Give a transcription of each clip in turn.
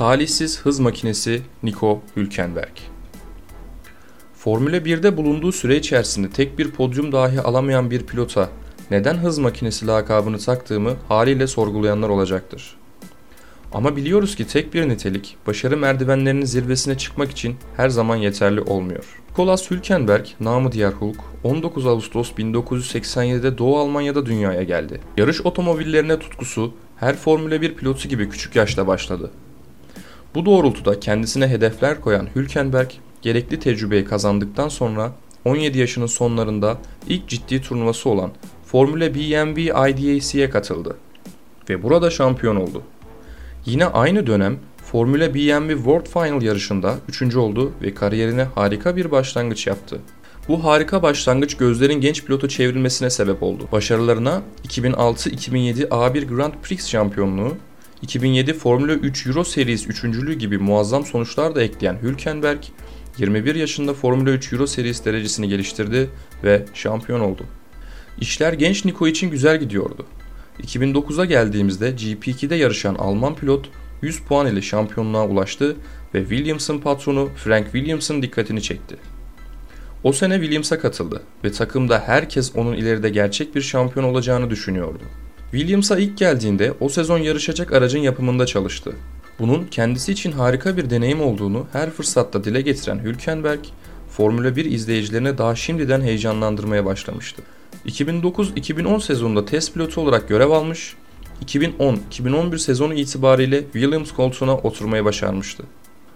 Talihsiz hız makinesi Nico Hülkenberg. Formüle 1'de bulunduğu süre içerisinde tek bir podyum dahi alamayan bir pilota neden hız makinesi lakabını taktığımı haliyle sorgulayanlar olacaktır. Ama biliyoruz ki tek bir nitelik başarı merdivenlerinin zirvesine çıkmak için her zaman yeterli olmuyor. Nicolas Hülkenberg, namı diğer Hulk, 19 Ağustos 1987'de Doğu Almanya'da dünyaya geldi. Yarış otomobillerine tutkusu her Formüle 1 pilotu gibi küçük yaşta başladı. Bu doğrultuda kendisine hedefler koyan Hülkenberg, gerekli tecrübeyi kazandıktan sonra 17 yaşının sonlarında ilk ciddi turnuvası olan Formula BMW IDAC'ye katıldı ve burada şampiyon oldu. Yine aynı dönem Formula BMW World Final yarışında 3. oldu ve kariyerine harika bir başlangıç yaptı. Bu harika başlangıç gözlerin genç pilotu çevrilmesine sebep oldu. Başarılarına 2006-2007 A1 Grand Prix şampiyonluğu, 2007 Formula 3 Euro Series üçüncülüğü gibi muazzam sonuçlar da ekleyen Hülkenberg, 21 yaşında Formula 3 Euro Series derecesini geliştirdi ve şampiyon oldu. İşler genç Nico için güzel gidiyordu. 2009'a geldiğimizde GP2'de yarışan Alman pilot 100 puan ile şampiyonluğa ulaştı ve Williams'ın patronu Frank Williams'ın dikkatini çekti. O sene Williams'a katıldı ve takımda herkes onun ileride gerçek bir şampiyon olacağını düşünüyordu. Williams'a ilk geldiğinde o sezon yarışacak aracın yapımında çalıştı. Bunun kendisi için harika bir deneyim olduğunu her fırsatta dile getiren Hülkenberg, Formula 1 izleyicilerini daha şimdiden heyecanlandırmaya başlamıştı. 2009-2010 sezonunda test pilotu olarak görev almış, 2010-2011 sezonu itibariyle Williams koltuğuna oturmayı başarmıştı.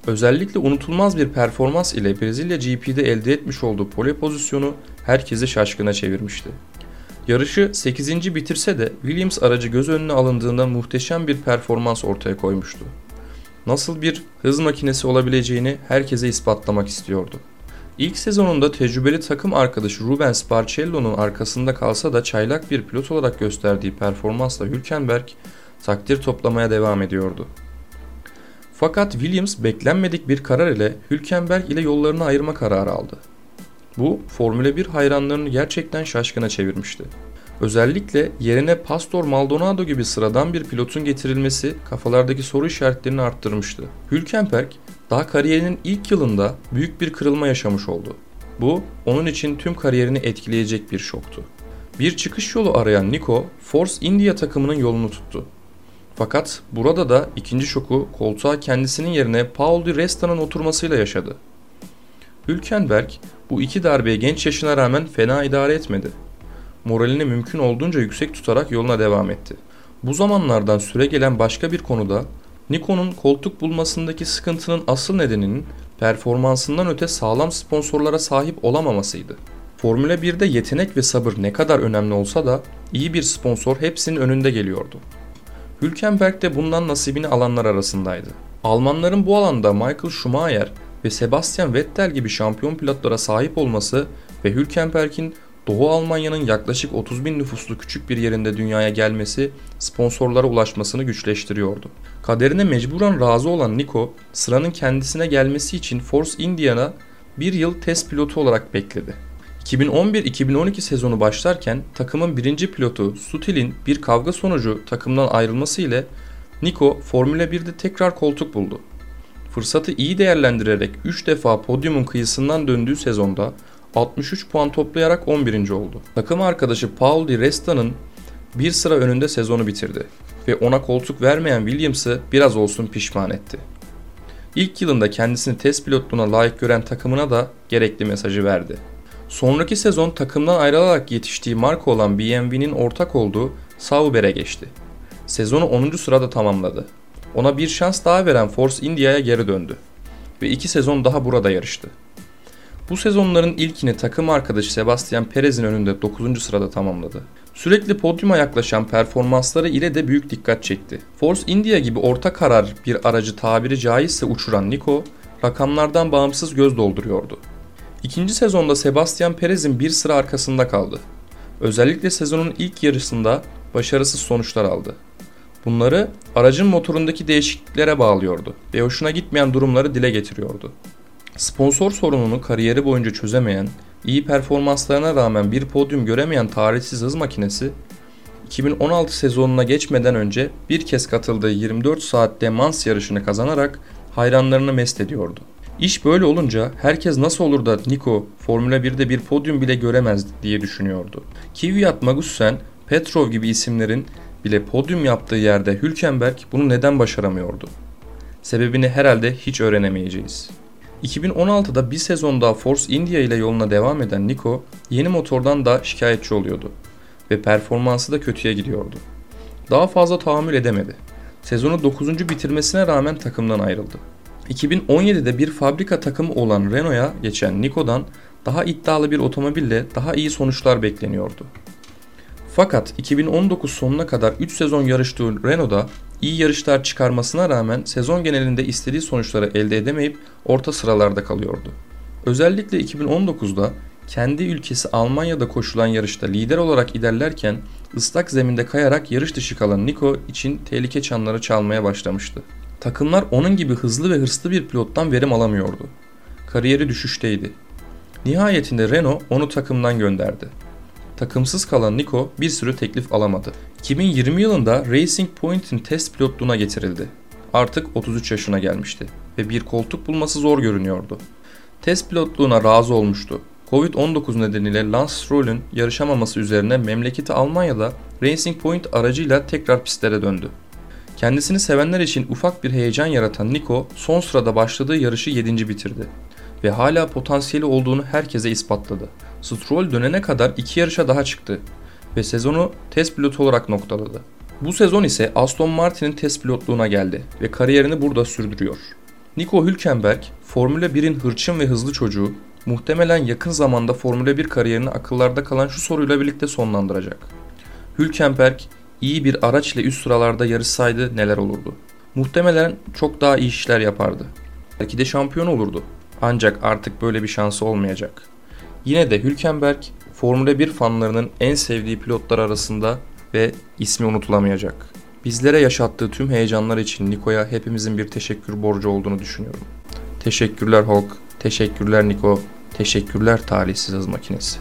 Özellikle unutulmaz bir performans ile Brezilya GP'de elde etmiş olduğu pole pozisyonu herkesi şaşkına çevirmişti. Yarışı 8. bitirse de Williams aracı göz önüne alındığında muhteşem bir performans ortaya koymuştu. Nasıl bir hız makinesi olabileceğini herkese ispatlamak istiyordu. İlk sezonunda tecrübeli takım arkadaşı Rubens Barrichello'nun arkasında kalsa da çaylak bir pilot olarak gösterdiği performansla Hülkenberg takdir toplamaya devam ediyordu. Fakat Williams beklenmedik bir karar ile Hülkenberg ile yollarını ayırma kararı aldı. Bu Formüle 1 hayranlarını gerçekten şaşkına çevirmişti. Özellikle yerine Pastor Maldonado gibi sıradan bir pilotun getirilmesi kafalardaki soru işaretlerini arttırmıştı. Hülkenberg daha kariyerinin ilk yılında büyük bir kırılma yaşamış oldu. Bu onun için tüm kariyerini etkileyecek bir şoktu. Bir çıkış yolu arayan Nico, Force India takımının yolunu tuttu. Fakat burada da ikinci şoku koltuğa kendisinin yerine Paul Di Resta'nın oturmasıyla yaşadı. Hülkenberg bu iki darbeye genç yaşına rağmen fena idare etmedi. Moralini mümkün olduğunca yüksek tutarak yoluna devam etti. Bu zamanlardan süre gelen başka bir konuda Nikon'un koltuk bulmasındaki sıkıntının asıl nedeninin performansından öte sağlam sponsorlara sahip olamamasıydı. Formüle 1'de yetenek ve sabır ne kadar önemli olsa da iyi bir sponsor hepsinin önünde geliyordu. Hülkenberg de bundan nasibini alanlar arasındaydı. Almanların bu alanda Michael Schumacher ve Sebastian Vettel gibi şampiyon pilotlara sahip olması ve Hülkenberg'in Doğu Almanya'nın yaklaşık 30 bin nüfuslu küçük bir yerinde dünyaya gelmesi sponsorlara ulaşmasını güçleştiriyordu. Kaderine mecburen razı olan Nico, sıranın kendisine gelmesi için Force Indiana bir yıl test pilotu olarak bekledi. 2011-2012 sezonu başlarken takımın birinci pilotu Sutil'in bir kavga sonucu takımdan ayrılması ile Nico Formula 1'de tekrar koltuk buldu. Fırsatı iyi değerlendirerek 3 defa podyumun kıyısından döndüğü sezonda 63 puan toplayarak 11. oldu. Takım arkadaşı Paul Di Resta'nın bir sıra önünde sezonu bitirdi ve ona koltuk vermeyen Williams'ı biraz olsun pişman etti. İlk yılında kendisini test pilotluğuna layık gören takımına da gerekli mesajı verdi. Sonraki sezon takımdan ayrılarak yetiştiği marka olan BMW'nin ortak olduğu Sauber'e geçti. Sezonu 10. sırada tamamladı. Ona bir şans daha veren Force India'ya geri döndü ve iki sezon daha burada yarıştı. Bu sezonların ilkini takım arkadaşı Sebastian Perez'in önünde 9. sırada tamamladı. Sürekli podyuma yaklaşan performansları ile de büyük dikkat çekti. Force India gibi orta karar bir aracı tabiri caizse uçuran Nico, rakamlardan bağımsız göz dolduruyordu. İkinci sezonda Sebastian Perez'in bir sıra arkasında kaldı. Özellikle sezonun ilk yarısında başarısız sonuçlar aldı. Bunları aracın motorundaki değişikliklere bağlıyordu ve hoşuna gitmeyen durumları dile getiriyordu. Sponsor sorununu kariyeri boyunca çözemeyen, iyi performanslarına rağmen bir podyum göremeyen tarihsiz hız makinesi, 2016 sezonuna geçmeden önce bir kez katıldığı 24 saat demans yarışını kazanarak hayranlarını mest ediyordu. İş böyle olunca herkes nasıl olur da Nico Formula 1'de bir podyum bile göremez diye düşünüyordu. Kvyat Magnussen, Petrov gibi isimlerin bile podyum yaptığı yerde Hülkenberg bunu neden başaramıyordu? Sebebini herhalde hiç öğrenemeyeceğiz. 2016'da bir sezon daha Force India ile yoluna devam eden Nico yeni motordan da şikayetçi oluyordu ve performansı da kötüye gidiyordu. Daha fazla tahammül edemedi. Sezonu 9. bitirmesine rağmen takımdan ayrıldı. 2017'de bir fabrika takımı olan Renault'a geçen Nico'dan daha iddialı bir otomobille daha iyi sonuçlar bekleniyordu. Fakat 2019 sonuna kadar 3 sezon yarıştığı Renault'da iyi yarışlar çıkarmasına rağmen sezon genelinde istediği sonuçları elde edemeyip orta sıralarda kalıyordu. Özellikle 2019'da kendi ülkesi Almanya'da koşulan yarışta lider olarak ilerlerken ıslak zeminde kayarak yarış dışı kalan Nico için tehlike çanları çalmaya başlamıştı. Takımlar onun gibi hızlı ve hırslı bir pilottan verim alamıyordu. Kariyeri düşüşteydi. Nihayetinde Renault onu takımdan gönderdi. Takımsız kalan Nico bir sürü teklif alamadı. 2020 yılında Racing Point'in test pilotluğuna getirildi. Artık 33 yaşına gelmişti ve bir koltuk bulması zor görünüyordu. Test pilotluğuna razı olmuştu. Covid-19 nedeniyle Lance Stroll'ün yarışamaması üzerine memleketi Almanya'da Racing Point aracıyla tekrar pistlere döndü. Kendisini sevenler için ufak bir heyecan yaratan Nico son sırada başladığı yarışı 7. bitirdi ve hala potansiyeli olduğunu herkese ispatladı. Stroll dönene kadar iki yarışa daha çıktı ve sezonu test pilotu olarak noktaladı. Bu sezon ise Aston Martin'in test pilotluğuna geldi ve kariyerini burada sürdürüyor. Nico Hülkenberg, Formula 1'in hırçın ve hızlı çocuğu, muhtemelen yakın zamanda Formula 1 kariyerini akıllarda kalan şu soruyla birlikte sonlandıracak. Hülkenberg iyi bir araç ile üst sıralarda yarışsaydı neler olurdu? Muhtemelen çok daha iyi işler yapardı. Belki de şampiyon olurdu. Ancak artık böyle bir şansı olmayacak. Yine de Hülkenberg Formula 1 fanlarının en sevdiği pilotlar arasında ve ismi unutulamayacak. Bizlere yaşattığı tüm heyecanlar için Niko'ya hepimizin bir teşekkür borcu olduğunu düşünüyorum. Teşekkürler Hulk, teşekkürler Niko, teşekkürler talihsiz hız makinesi.